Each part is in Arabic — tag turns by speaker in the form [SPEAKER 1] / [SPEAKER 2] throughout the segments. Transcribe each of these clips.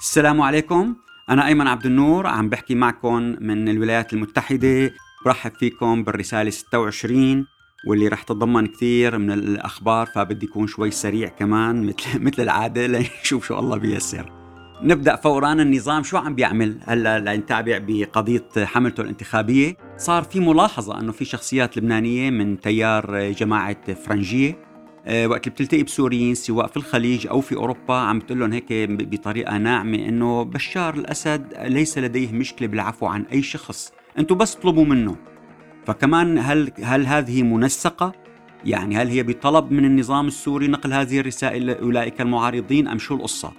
[SPEAKER 1] السلام عليكم. أنا أيمن عبد النور عم بحكي معكم من الولايات المتحدة. برحب فيكم بالرسالة 26 واللي رح تتضمن كثير من الأخبار فبدي يكون شوي سريع كمان مثل مثل العادة لنشوف شو الله بيسر نبدأ فورا النظام. شو عم بيعمل هلا لنتابع بقضية حملته الانتخابية؟ صار في ملاحظة إنه في شخصيات لبنانية من تيار جماعة فرنجية آه، وقت اللي بتلتقي بسوريين سواء في الخليج أو في أوروبا عم بتقول لهم هيك بطريقة ناعمة إنه بشار الأسد ليس لديه مشكلة بالعفو عن أي شخص، أنتم بس اطلبوا منه. فكمان هل هل هذه منسقة؟ يعني هل هي بطلب من النظام السوري نقل هذه الرسائل لأولئك المعارضين أم شو القصة؟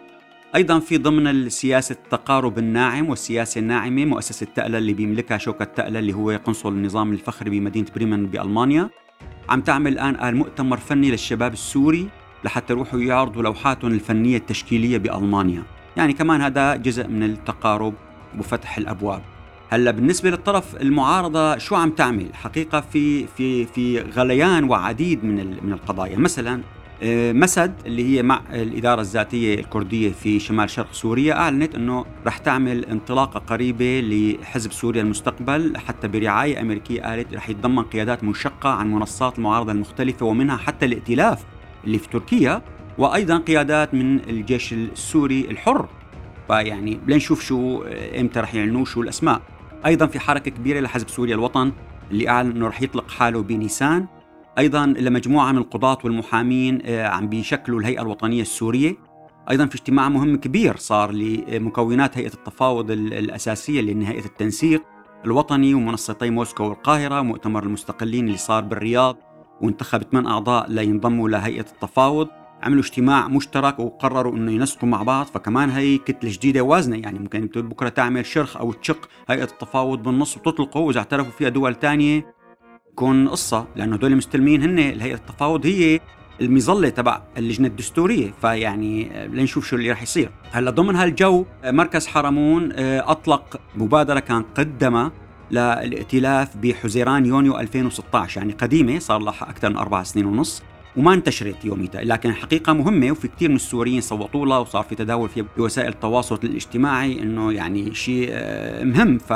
[SPEAKER 1] أيضا في ضمن السياسة التقارب الناعم والسياسة الناعمة مؤسسة تألة اللي بيملكها شوكة تألة اللي هو قنصل النظام الفخري بمدينة بريمن بألمانيا عم تعمل الآن المؤتمر فني للشباب السوري لحتى يروحوا يعرضوا لوحاتهم الفنية التشكيلية بألمانيا. يعني كمان هذا جزء من التقارب وفتح الأبواب. هلا بالنسبة للطرف المعارضة شو عم تعمل؟ حقيقة في في في غليان وعديد من من القضايا، مثلا مسد اللي هي مع الإدارة الذاتية الكردية في شمال شرق سوريا أعلنت أنه رح تعمل انطلاقة قريبة لحزب سوريا المستقبل. حتى برعاية أمريكية قالت رح يتضمن قيادات منشقة عن منصات المعارضة المختلفة ومنها حتى الائتلاف اللي في تركيا وأيضا قيادات من الجيش السوري الحر. فيعني لنشوف شو إمتى رح يعلنوا شو الأسماء. أيضا في حركة كبيرة لحزب سوريا الوطن اللي أعلن أنه رح يطلق حاله بنيسان. أيضا لمجموعه من القضاة والمحامين آه، عم بيشكلوا الهيئة الوطنية السورية. أيضا في اجتماع مهم كبير صار لمكونات هيئة التفاوض الأساسية اللي هيئه التنسيق. الوطني ومنصتي موسكو والقاهرة مؤتمر المستقلين اللي صار بالرياض وانتخب ثمان أعضاء لينضموا لهيئه التفاوض. عملوا اجتماع مشترك وقرروا إنه ينسقوا مع بعض. فكمان هي كتلة جديدة وازنه يعني ممكن بكرة تعمل شرخ أو تشق هيئة التفاوض بالنص وتطلقه وإذا اعترفوا فيها دول ثانية تكون قصة لأنه هدول المستلمين هن الهيئة التفاوض هي المظلة تبع اللجنة الدستورية فيعني لنشوف شو اللي رح يصير. هلأ ضمن هالجو مركز حرمون آه، أطلق مبادرة كان قدمها للائتلاف بحزيران يونيو 2016 يعني قديمة صار لها أكثر من أربع سنين ونص وما انتشرت يوميتها. لكن الحقيقة مهمة وفي كثير من السوريين صوتوا لها وصار في تداول فيها بوسائل التواصل الاجتماعي إنه يعني شيء آه، مهم. ف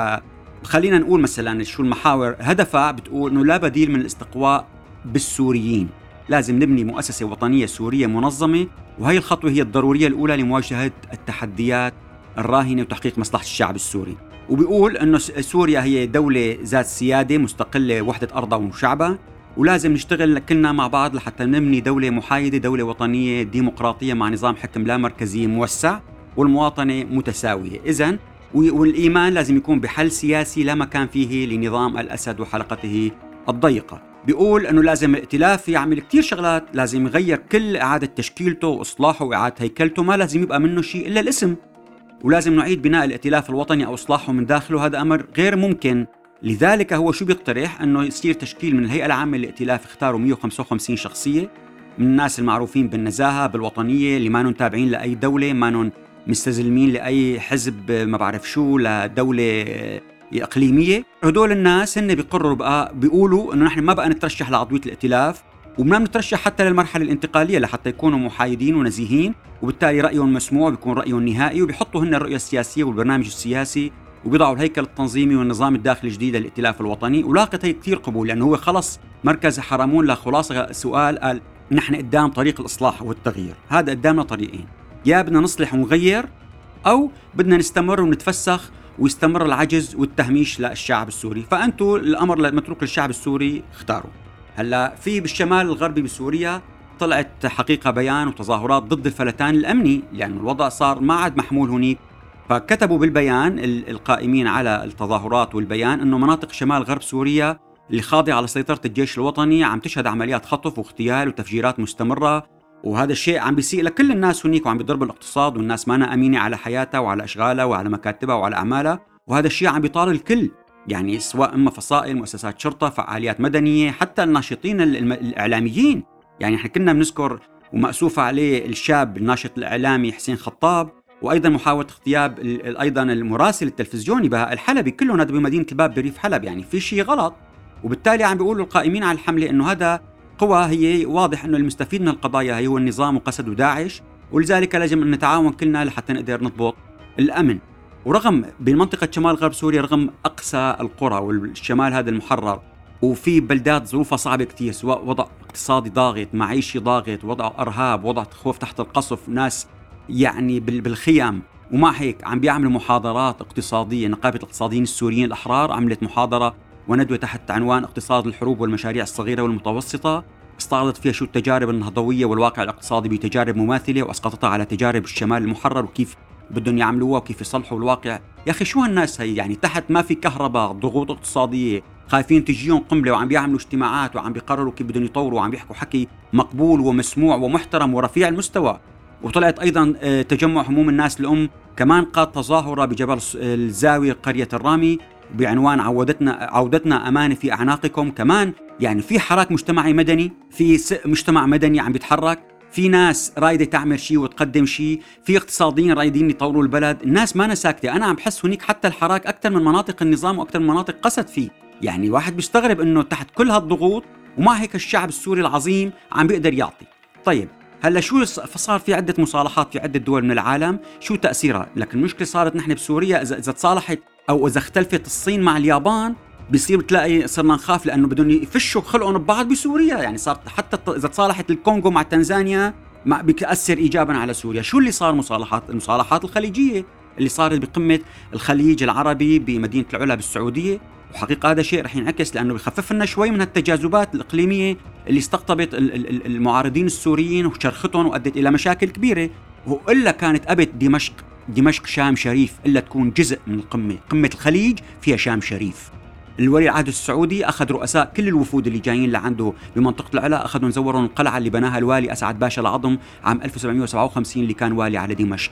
[SPEAKER 1] خلينا نقول مثلا شو المحاور هدفها بتقول إنه لا بديل من الاستقواء بالسوريين. لازم نبني مؤسسة وطنية سورية منظمة وهي الخطوة هي الضرورية الأولى لمواجهة التحديات الراهنة وتحقيق مصلحة الشعب السوري. وبيقول أنه سوريا هي دولة ذات سيادة مستقلة وحدة أرضها وشعبها ولازم نشتغل كلنا مع بعض لحتى نبني دولة محايدة دولة وطنية ديمقراطية مع نظام حكم لا مركزي موسع والمواطنة متساوية. إذا والإيمان لازم يكون بحل سياسي لا مكان فيه لنظام الأسد وحلقته الضيقة. بيقول إنه لازم الائتلاف يعمل كثير شغلات لازم يغير كل إعادة تشكيلته وإصلاحه وإعادة هيكلته ما لازم يبقى منه شيء إلا الاسم. ولازم نعيد بناء الائتلاف الوطني أو إصلاحه من داخله هذا أمر غير ممكن. لذلك هو شو بيقترح؟ إنه يصير تشكيل من الهيئة العامة للائتلاف يختاروا 155 شخصية من الناس المعروفين بالنزاهة بالوطنية اللي ما تابعين لأي دولة ما مستزلمين لأي حزب ما بعرف شو لدوله إقليمية. هدول الناس هن بيقرروا بقى بيقولوا إنه نحن ما بقى نترشح لعضوية الائتلاف وما بنترشح حتى للمرحلة الانتقالية لحتى يكونوا محايدين ونزيهين. وبالتالي رأيهم مسموع بيكون رأيهم نهائي وبيحطوا هن الرؤية السياسية والبرنامج السياسي وبيضعوا الهيكل التنظيمي والنظام الداخلي الجديد للائتلاف الوطني. ولاقت هي كثير قبول لأنه هو خلص مركز حرمون لخلاصه سؤال قال نحن قدام طريق الإصلاح والتغيير. هذا قدامنا طريقين. يا بدنا نصلح ونغير أو بدنا نستمر ونتفسخ ويستمر العجز والتهميش للشعب السوري. فانتم الأمر متروك للشعب السوري اختاروا. هلأ في بالشمال الغربي بسوريا طلعت حقيقة بيان وتظاهرات ضد الفلتان الأمني لأن الوضع صار ما عاد محمول هنيك. فكتبوا بالبيان القائمين على التظاهرات والبيان أنه مناطق شمال غرب سوريا اللي خاضعة لسيطرة الجيش الوطني عم تشهد عمليات خطف واغتيال وتفجيرات مستمرة وهذا الشيء عم بيسيء لكل الناس هنيك وعم بيضرب الاقتصاد والناس ما امينه على حياتها وعلى أشغالها وعلى مكاتبها وعلى أعمالها. وهذا الشيء عم بيطال الكل يعني سواء أما فصائل مؤسسات شرطة فعاليات مدنية حتى الناشطين الإعلاميين. يعني إحنا كنا بنذكر ومأسوف عليه الشاب الناشط الإعلامي حسين خطاب وأيضا محاولة اغتياب أيضا المراسل التلفزيوني بهاء الحلبي. كلهم هذا بمدينة الباب بريف حلب يعني في شيء غلط. وبالتالي عم بيقولوا القائمين على الحملة إنه هذا قوى هي واضح أنه المستفيد من القضايا هي هو النظام وقسد وداعش ولذلك لازم ان نتعاون كلنا لحتى نقدر نضبط الأمن. ورغم بمنطقة شمال غرب سوريا رغم أقصى القرى والشمال هذا المحرر وفي بلدات ظروفها صعبة كتير سواء وضع اقتصادي ضاغط معيشي ضاغط وضع أرهاب وضع خوف تحت القصف ناس يعني بالخيام. ومع هيك عم بيعملوا محاضرات اقتصادية نقابة الاقتصاديين السوريين الأحرار عملت محاضرة وندوة تحت عنوان اقتصاد الحروب والمشاريع الصغيرة والمتوسطة استعرضت فيها شو التجارب النهضوية والواقع الاقتصادي بتجارب مماثلة وأسقطتها على تجارب الشمال المحرر وكيف بدهم يعملوها وكيف يصلحوا الواقع. يا أخي شو هالناس هي؟ يعني تحت ما في كهرباء ضغوط اقتصادية خايفين تجيهم قنبلة وعم بيعملوا اجتماعات وعم بيقرروا كيف بدهم يطوروا وعم بيحكوا حكي مقبول ومسموع ومحترم ورفيع المستوى. وطلعت أيضا آه، تجمع هموم الناس الام كمان قاد تظاهرة بجبل الزاوية قرية الرامي. بعنوان عودتنا عودتنا امانه في أعناقكم. كمان يعني في حراك مجتمعي مدني في مجتمع مدني عم بيتحرك. في ناس رايدة تعمل شيء وتقدم شيء في اقتصاديين رايدين يطوروا البلد. الناس ما ساكتة. أنا عم بحس هنيك حتى الحراك أكثر من مناطق النظام وأكثر من مناطق قصد فيه. يعني واحد بيستغرب إنه تحت كل هالضغوط ومع هيك الشعب السوري العظيم عم بيقدر يعطي. طيب هلأ شو فصار في عدة مصالحات في عدة دول من العالم؟ شو تأثيرها؟ لكن المشكلة صارت نحن بسوريا اذا إذا تصالحت أو إذا اختلفت الصين مع اليابان بصير بتلاقي صرنا نخاف لأنه بدهم يفشوا خلقهم ببعض بسوريا. يعني صارت حتى إذا تصالحت الكونغو مع تنزانيا ما بيأثر ايجابا على سوريا. شو اللي صار مصالحات المصالحات الخليجية؟ اللي صارت بقمة الخليج العربي بمدينة العلا بالسعودية. وحقيقة هذا شيء رح ينعكس لأنه بخفف لنا شوي من التجاذبات الإقليمية اللي استقطبت المعارضين السوريين وشرختهم وأدت إلى مشاكل كبيرة. وإلا كانت أبت دمشق دمشق شام شريف إلا تكون جزء من القمة. قمة الخليج فيها شام شريف. الولي العهد السعودي أخذ رؤساء كل الوفود اللي جايين لعنده بمنطقة العلا أخذهم زورهم القلعه اللي بناها الوالي أسعد باشا العظم عام 1757 اللي كان والي على دمشق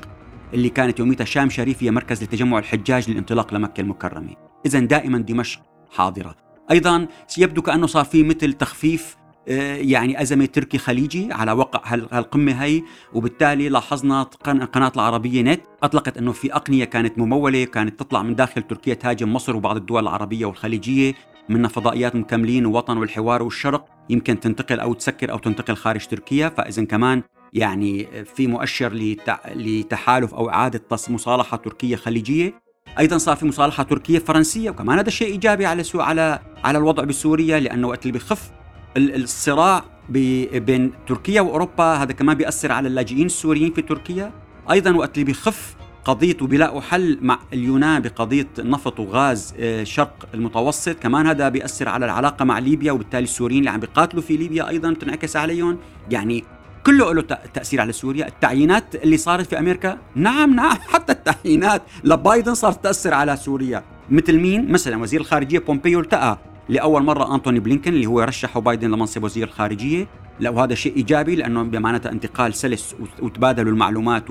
[SPEAKER 1] اللي كانت يوميتها شام شريف هي مركز لتجمع الحجاج للانطلاق لمكة المكرمة. إذا دائما دمشق حاضرة. أيضا يبدو كأنه صار في مثل تخفيف يعني أزمة تركي خليجي على وقع هالقمة هي وبالتالي لاحظنا قناة العربية نت أطلقت أنه في أقنية كانت ممولة كانت تطلع من داخل تركيا تهاجم مصر وبعض الدول العربية والخليجية منها فضائيات مكملين ووطن والحوار والشرق يمكن تنتقل أو تسكر أو تنتقل خارج تركيا فإذا كمان يعني في مؤشر لتحالف أو إعادة مصالحة تركية خليجية. أيضا صار في مصالحة تركية فرنسية وكمان هذا شيء إيجابي على سو على على الوضع بسوريا لأنه وقت اللي بيخف الصراع بين تركيا وأوروبا هذا كمان بيأثر على اللاجئين السوريين في تركيا. أيضا وقت اللي بيخف قضية وبيلاقوا حل مع اليونان بقضية نفط وغاز آه، شرق المتوسط كمان هذا بيأثر على العلاقة مع ليبيا وبالتالي السوريين اللي عم بيقاتلوا في ليبيا أيضا تنعكس عليهم. يعني كله له تأثير على سوريا. التعيينات اللي صارت في أمريكا نعم نعم حتى التعيينات لبايدن صارت تأثر على سوريا. مثل مين؟ مثلا وزير الخارجية بومبيو التقى لأول مرة أنتوني بلينكن اللي هو رشحه بايدن لمنصب وزير الخارجيه لأ وهذا شيء إيجابي لأنه بمعناته انتقال سلس وتبادلوا المعلومات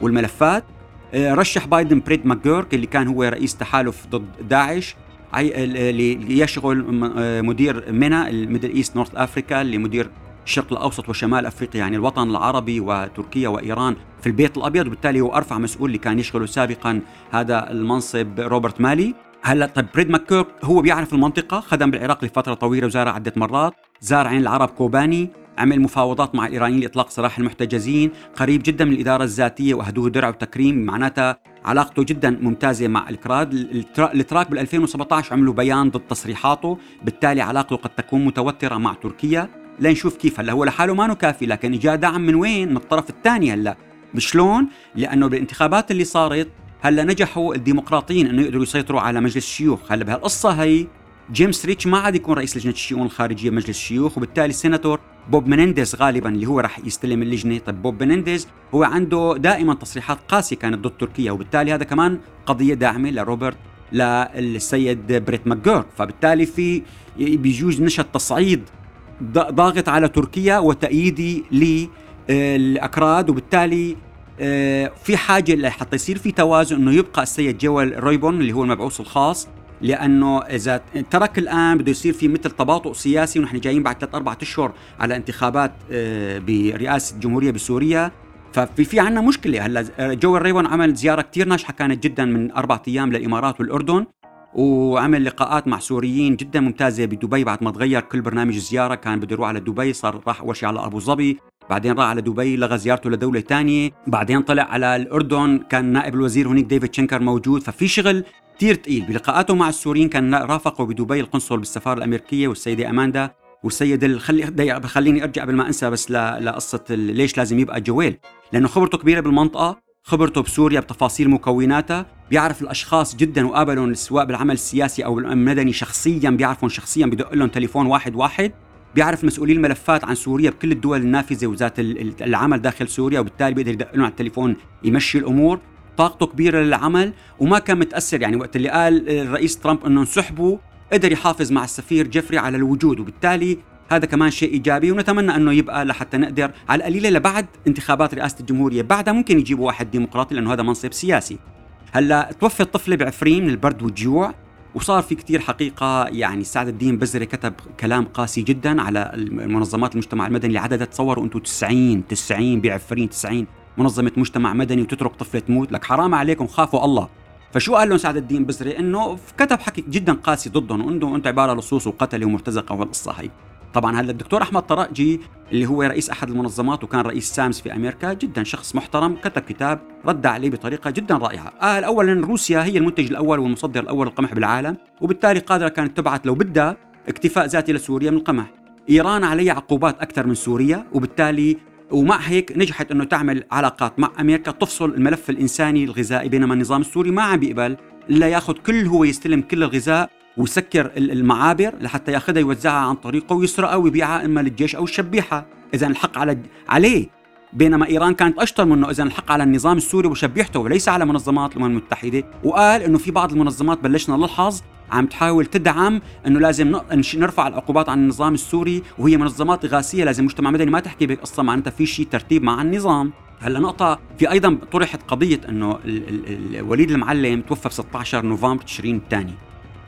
[SPEAKER 1] والملفات. آه، رشح بايدن بريت ماكجورك اللي كان هو رئيس تحالف ضد داعش. اللي يشغل آه، مدير مينا ال Middle East North Africa اللي مدير الشرق الأوسط وشمال أفريقيا يعني الوطن العربي وتركيا وإيران في البيت الأبيض. وبالتالي هو أرفع مسؤول اللي كان يشغله سابقا هذا المنصب روبرت مالي. هلا طيب بريد ماكيرك هو بيعرف المنطقة خدم بالعراق لفترة طويلة وزار عدة مرات زار عين العرب كوباني عمل مفاوضات مع الايرانيين لإطلاق سراح المحتجزين قريب جدا من الإدارة الذاتية وهدوه درع وتكريم معناتها علاقته جدا ممتازة مع الكراد الاتراك بال 2017 عملوا بيان ضد تصريحاته بالتالي علاقته قد تكون متوترة مع تركيا لنشوف كيف هلا هو لحاله ما كافي لكن اجى دعم من وين؟ من الطرف الثاني هلا شلون؟ لأنه بالانتخابات اللي صارت هلا نجحوا الديمقراطيين إنه يقدروا يسيطروا على مجلس الشيوخ، هلا بهالقصة هي جيمس ريتش ما عاد يكون رئيس لجنة الشؤون الخارجية بمجلس الشيوخ وبالتالي السيناتور بوب منينديز غالبا اللي هو راح يستلم اللجنة، طيب بوب منينديز هو عنده دائما تصريحات قاسية كانت ضد تركيا وبالتالي هذا كمان قضية داعمة لروبرت للسيد بريت ماكجورك، فبالتالي في بيجوز نشأ تصعيد ضاغط على تركيا وتأييد للأكراد وبالتالي آه، في حاجة حتى يصير في توازن أنه يبقى السيد جوال ريبون اللي هو المبعوث الخاص لأنه إذا ترك الآن بده يصير في مثل تباطؤ سياسي ونحن جايين بعد ثلاث أربع أشهر على انتخابات آه، برئاسة الجمهوريه بسوريا. ففي في عندنا مشكلة. هلأ جوال ريبون عمل زيارة كثير ناجحة كانت جدا من أربع أيام للإمارات والأردن وعمل لقاءات مع سوريين جدا ممتازة بدبي بعد ما تغير كل برنامج الزياره كان بده يروح على دبي صار راح اول شيء على أبو ظبي. بعدين راح على دبي لغى زيارته لدولة ثانية بعدين طلع على الأردن كان نائب الوزير هناك ديفيد شنكر موجود ففي شغل كثير ثقيل بلقاءاته مع السوريين كان رافقه بدبي القنصل بالسفارة الأمريكية والسيدة أماندا. والسيد خلي خليني أرجع قبل ما أنسى بس لقصة ليش لازم يبقى جويل. لأنه خبرته كبيرة بالمنطقة خبرته بسوريا بتفاصيل مكوناتها بيعرف الأشخاص جدا وقابلهم سواء بالعمل السياسي أو المدني شخصيا بيعرفهم شخصيا بدق لهم تليفون واحد واحد. بيعرف مسؤولي الملفات عن سوريا بكل الدول النافذة وذات العمل داخل سوريا وبالتالي بيقدر يدق على التليفون يمشي الأمور. طاقته كبيرة للعمل وما كان متأثر. يعني وقت اللي قال الرئيس ترامب إنه انسحبوا قدر يحافظ مع السفير جيفري على الوجود وبالتالي هذا كمان شيء إيجابي. ونتمنى إنه يبقى لحتى نقدر على القليلة لبعد انتخابات رئاسة الجمهورية. بعدها ممكن يجيبوا واحد ديمقراطي لأنه هذا منصب سياسي. هلأ توفت طفله بعفرين من البرد والجوع. وصار في كثير حقيقة يعني سعد الدين بزري كتب كلام قاسي جدا على المنظمات المجتمع المدني اللي عددها تصوروا أنتم 90 90 بعفرين 90 منظمة مجتمع مدني وتترك طفلة تموت. لك حرام عليكم خافوا الله. فشو قال لهم سعد الدين بزري؟ إنه كتب حكي جدا قاسي ضدهم وانه انت عبارة لصوص وقتله ومرتزقة والقصة هي. طبعا هلا الدكتور أحمد طرقجي اللي هو رئيس أحد المنظمات وكان رئيس سامس في أمريكا جدا شخص محترم كتب كتاب رد عليه بطريقة جدا رائعة. قال اولا روسيا هي المنتج الأول والمصدر الأول للقمح بالعالم وبالتالي قادرة كانت تبعث لو بدها اكتفاء ذاتي لسوريا من القمح. إيران عليها عقوبات أكثر من سوريا وبالتالي ومع هيك نجحت إنه تعمل علاقات مع أمريكا تفصل الملف الإنساني الغذائي بينما النظام السوري ما عم بيقبل إلا ياخذ كل هو يستلم كل الغذاء ويسكر المعابر لحتى ياخذها يوزعها عن طريقه ويسرقها ويبيعها إما للجيش أو الشبيحة، إذا الحق على عليه. بينما إيران كانت أشطر منه. إذا الحق على النظام السوري وشبيحته وليس على منظمات الأمم المتحدة، وقال إنه في بعض المنظمات بلشنا نلحظ عم تحاول تدعم إنه لازم نرفع العقوبات عن النظام السوري. وهي منظمات اغاثيه لازم مجتمع مدني ما تحكي بقصه معناتها في شيء ترتيب مع النظام. هلا نقطة في أيضا طرحت قضية أنه وليد المعلم توفى ب 16 نوفمبر تشرين الثاني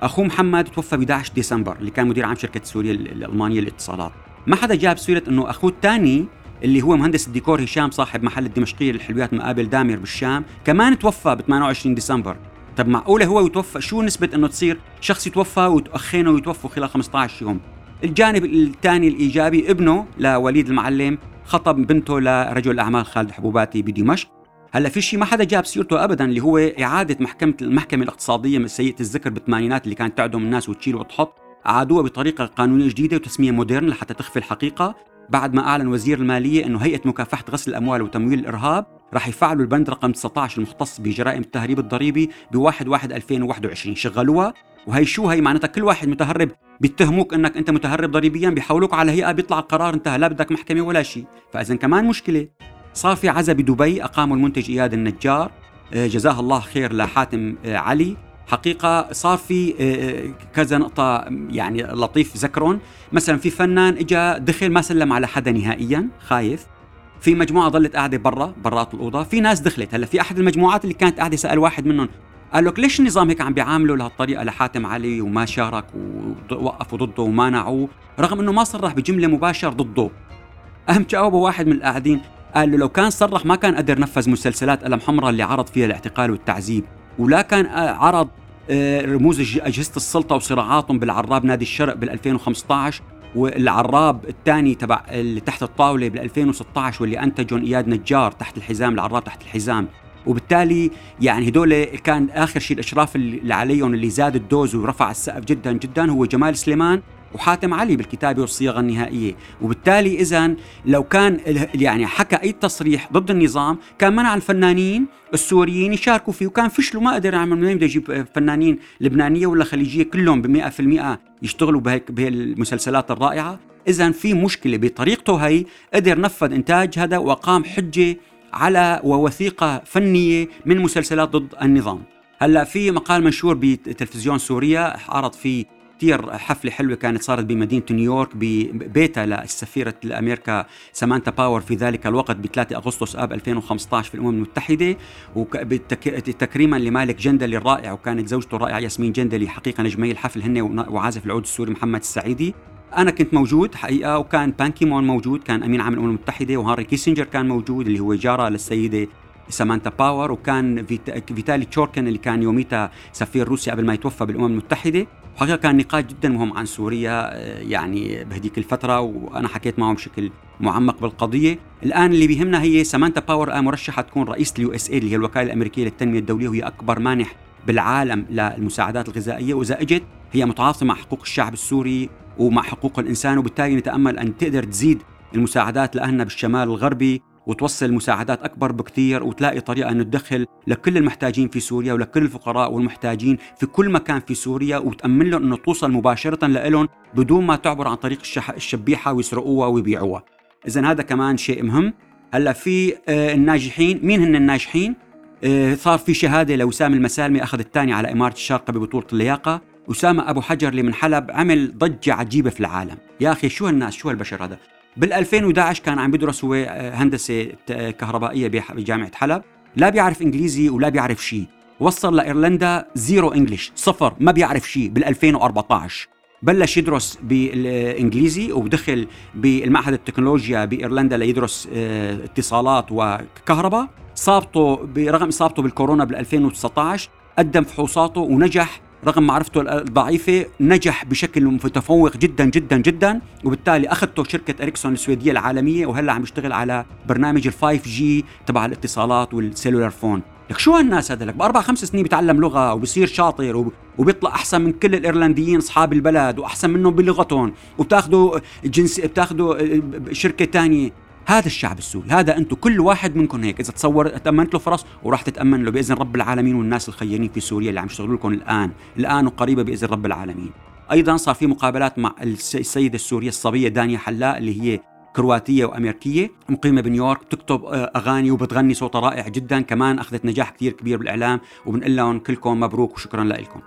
[SPEAKER 1] اخوه محمد توفى ب 11 ديسمبر اللي كان مدير عام شركة سوريا الالمانيه للاتصالات. ما حدا جاب سيرة إنه أخوه الثاني اللي هو مهندس الديكور هشام صاحب محل الدمشقية للحلويات مقابل دامر بالشام كمان توفى ب 28 ديسمبر. طب معقولة هو يتوفى؟ شو نسبة إنه تصير شخص يتوفى واخينه يتوفوا خلال 15 يوم؟ الجانب الثاني الإيجابي ابنه لوليد المعلم خطب بنته لرجل الأعمال خالد حبوباتي بدمشق. هلا في شيء ما حدا جاب سيرته ابدا اللي هو إعادة محكمة المحكمة الاقتصادية من سيئة الذكر بالثمانينات اللي كانت تعدم الناس وتشيل وتحط. اعادوها بطريقة قانونية جديدة وتسمية مودرن لحتى تخفي الحقيقة. بعد ما أعلن وزير المالية إنه هيئة مكافحة غسل الأموال وتمويل الإرهاب راح يفعلوا البند رقم 19 المختص بجرائم التهريب الضريبي ب 1 1 2021 شغلوها؟ وهي شو؟ هي معناتها كل واحد متهرب بيتهموك إنك أنت متهرب ضريبيا بيحولوك على هيئة بيطلع القرار إنتهى لا بدك محكمة ولا شيء. فاذا كمان مشكلة. صار في عزا بدبي أقاموا المنتج إياد النجار. آه، جزاه الله خير لحاتم آه، علي. حقيقة صار في آه، كذا نقطة يعني لطيف ذكرهم مثلا في فنان اجى دخل ما سلم على حدا نهائيا خايف. في مجموعة ظلت قاعدة برا برات الأوضة. في ناس دخلت. هلأ في أحد المجموعات اللي كانت قاعدة سأل واحد منهم قال لك ليش النظام هيك عم بيعامله لهالطريقة لحاتم علي وما شارك ووقفوا ضده ومانعوه؟ رغم إنه ما صرح بجملة مباشرة ضده. أهم جاوبه واحد من القاعدين قال له لو كان صرح ما كان قدر نفذ مسلسلات قلم حمراء اللي عرض فيها الاعتقال والتعذيب ولا كان آه، عرض آه، رموز أجهزة السلطة وصراعاتهم بالعراب نادي الشرق بال 2015 والعراب الثاني تبع اللي تحت الطاولة بال 2016 واللي انتجهم إياد نجار تحت الحزام العراب تحت الحزام. وبالتالي يعني هدول كان آخر شيء الأشراف اللي عليهم اللي زاد الدوز ورفع السقف جدا جدا هو جمال سليمان وحاتم علي بالكتابة والصياغة النهائية. وبالتالي اذا لو كان يعني حكى أي تصريح ضد النظام كان منع الفنانين السوريين يشاركوا فيه وكان فشلوا ما قدر يعمل منين بده يجيب فنانين لبنانية ولا خليجية؟ كلهم ب 100% يشتغلوا بهيك بهالمسلسلات الرائعة. اذا في مشكلة بطريقته هي قدر نفذ إنتاج هذا واقام حجة على ووثيقة فنية من مسلسلات ضد النظام. هلأ في مقال منشور بتلفزيون سوريا عرض فيه كثير حفلة حلوة كانت صارت بمدينة نيويورك ببيتها للسفيره الأمريكا سامانتا باور في ذلك الوقت ب 3 أغسطس آب 2015 في الأمم المتحدة تكريما لمالك جندلي الرائع وكانت زوجته الرائعه ياسمين جندلي حقيقة نجمي الحفل هن وعازف العود السوري محمد السعيدي. أنا كنت موجود حقيقة وكان بان كي مون موجود كان أمين عام الأمم المتحدة وهنري كيسنجر كان موجود اللي هو جارة للسيدة سامانتا باور وكان فيتالي تشوركين اللي كان يوميتها سفير روسيا قبل ما يتوفى بالأمم المتحدة. وحقيقة كان نقاش جدا مهم عن سوريا آه، يعني بهديك الفترة وأنا حكيت معهم بشكل معمق بالقضية. الآن اللي بيهمنا هي سامانتا باور مرشحة تكون رئيسة ال USAID اللي هي الوكالة الأمريكية للتنمية الدولية وهي أكبر مانح بالعالم للمساعدات الغذائية. وإذا إجت هي متعاطفة مع حقوق الشعب السوري ومع حقوق الإنسان وبالتالي نتأمل أن تقدر تزيد المساعدات لأهلنا بالشمال الغربي. وتوصل مساعدات أكبر بكثير وتلاقي طريقة أنه تدخل لكل المحتاجين في سوريا ولكل الفقراء والمحتاجين في كل مكان في سوريا وتأمن لهم أنه توصل مباشرة لهم بدون ما تعبر عن طريق الشبيحة ويسرقوها ويبيعوها. إذا هذا كمان شيء مهم. هلأ في آه، الناجحين مين هن الناجحين؟ آه، صار في شهادة لوسام المسالمي اخذ الثاني على إمارة الشارقه ببطولة اللياقة. أسامة أبو حجر اللي من حلب عمل ضجة عجيبة في العالم. يا أخي شو هالناس شو هالبشر هذا؟ بال 2011 كان عم بيدرس هو آه، هندسة كهربائية بجامعة حلب. لا بيعرف إنجليزي ولا بيعرف شيء وصل لإيرلندا زيرو انجلش صفر ما بيعرف شيء بال 2014 بلش يدرس بالإنجليزي ودخل بالمعهد التكنولوجيا بإيرلندا ليدرس آه، اتصالات وكهرباء. صابته برغم إصابته بالكورونا بال 2019 قدم فحوصاته ونجح رغم معرفته الضعيفة نجح بشكل متفوق جدا جدا جدا وبالتالي أخذته شركة إريكسون السويدية العالمية وهلأ عم يشتغل على برنامج ال 5G تبع الاتصالات وال cellular phone. لك شو هالناس هذا؟ لك بأربع خمس سنين بيتعلم لغة وبصير شاطر وبيطلع أحسن من كل الإيرلنديين أصحاب البلد وأحسن منهم بلغتهم وبتاخذوا جنس بتاخذوا شركة ثانية هذا الشعب السوري هذا أنتم كل واحد منكم هيك إذا تصور تأمنت له فرص وراح تتأمن له بإذن رب العالمين والناس الخيرين في سوريا اللي عم يشتغلوا لكم الآن الآن وقريبة بإذن رب العالمين. أيضا صار في مقابلات مع السيدة السورية الصبية دانيا حلاء اللي هي كرواتية وأمريكية مقيمة بنيويورك بتكتب آه، أغاني وبتغني صوتها رائع جدا كمان أخذت نجاح كثير كبير بالإعلام وبنقول لهم كلكم مبروك وشكرا لكم.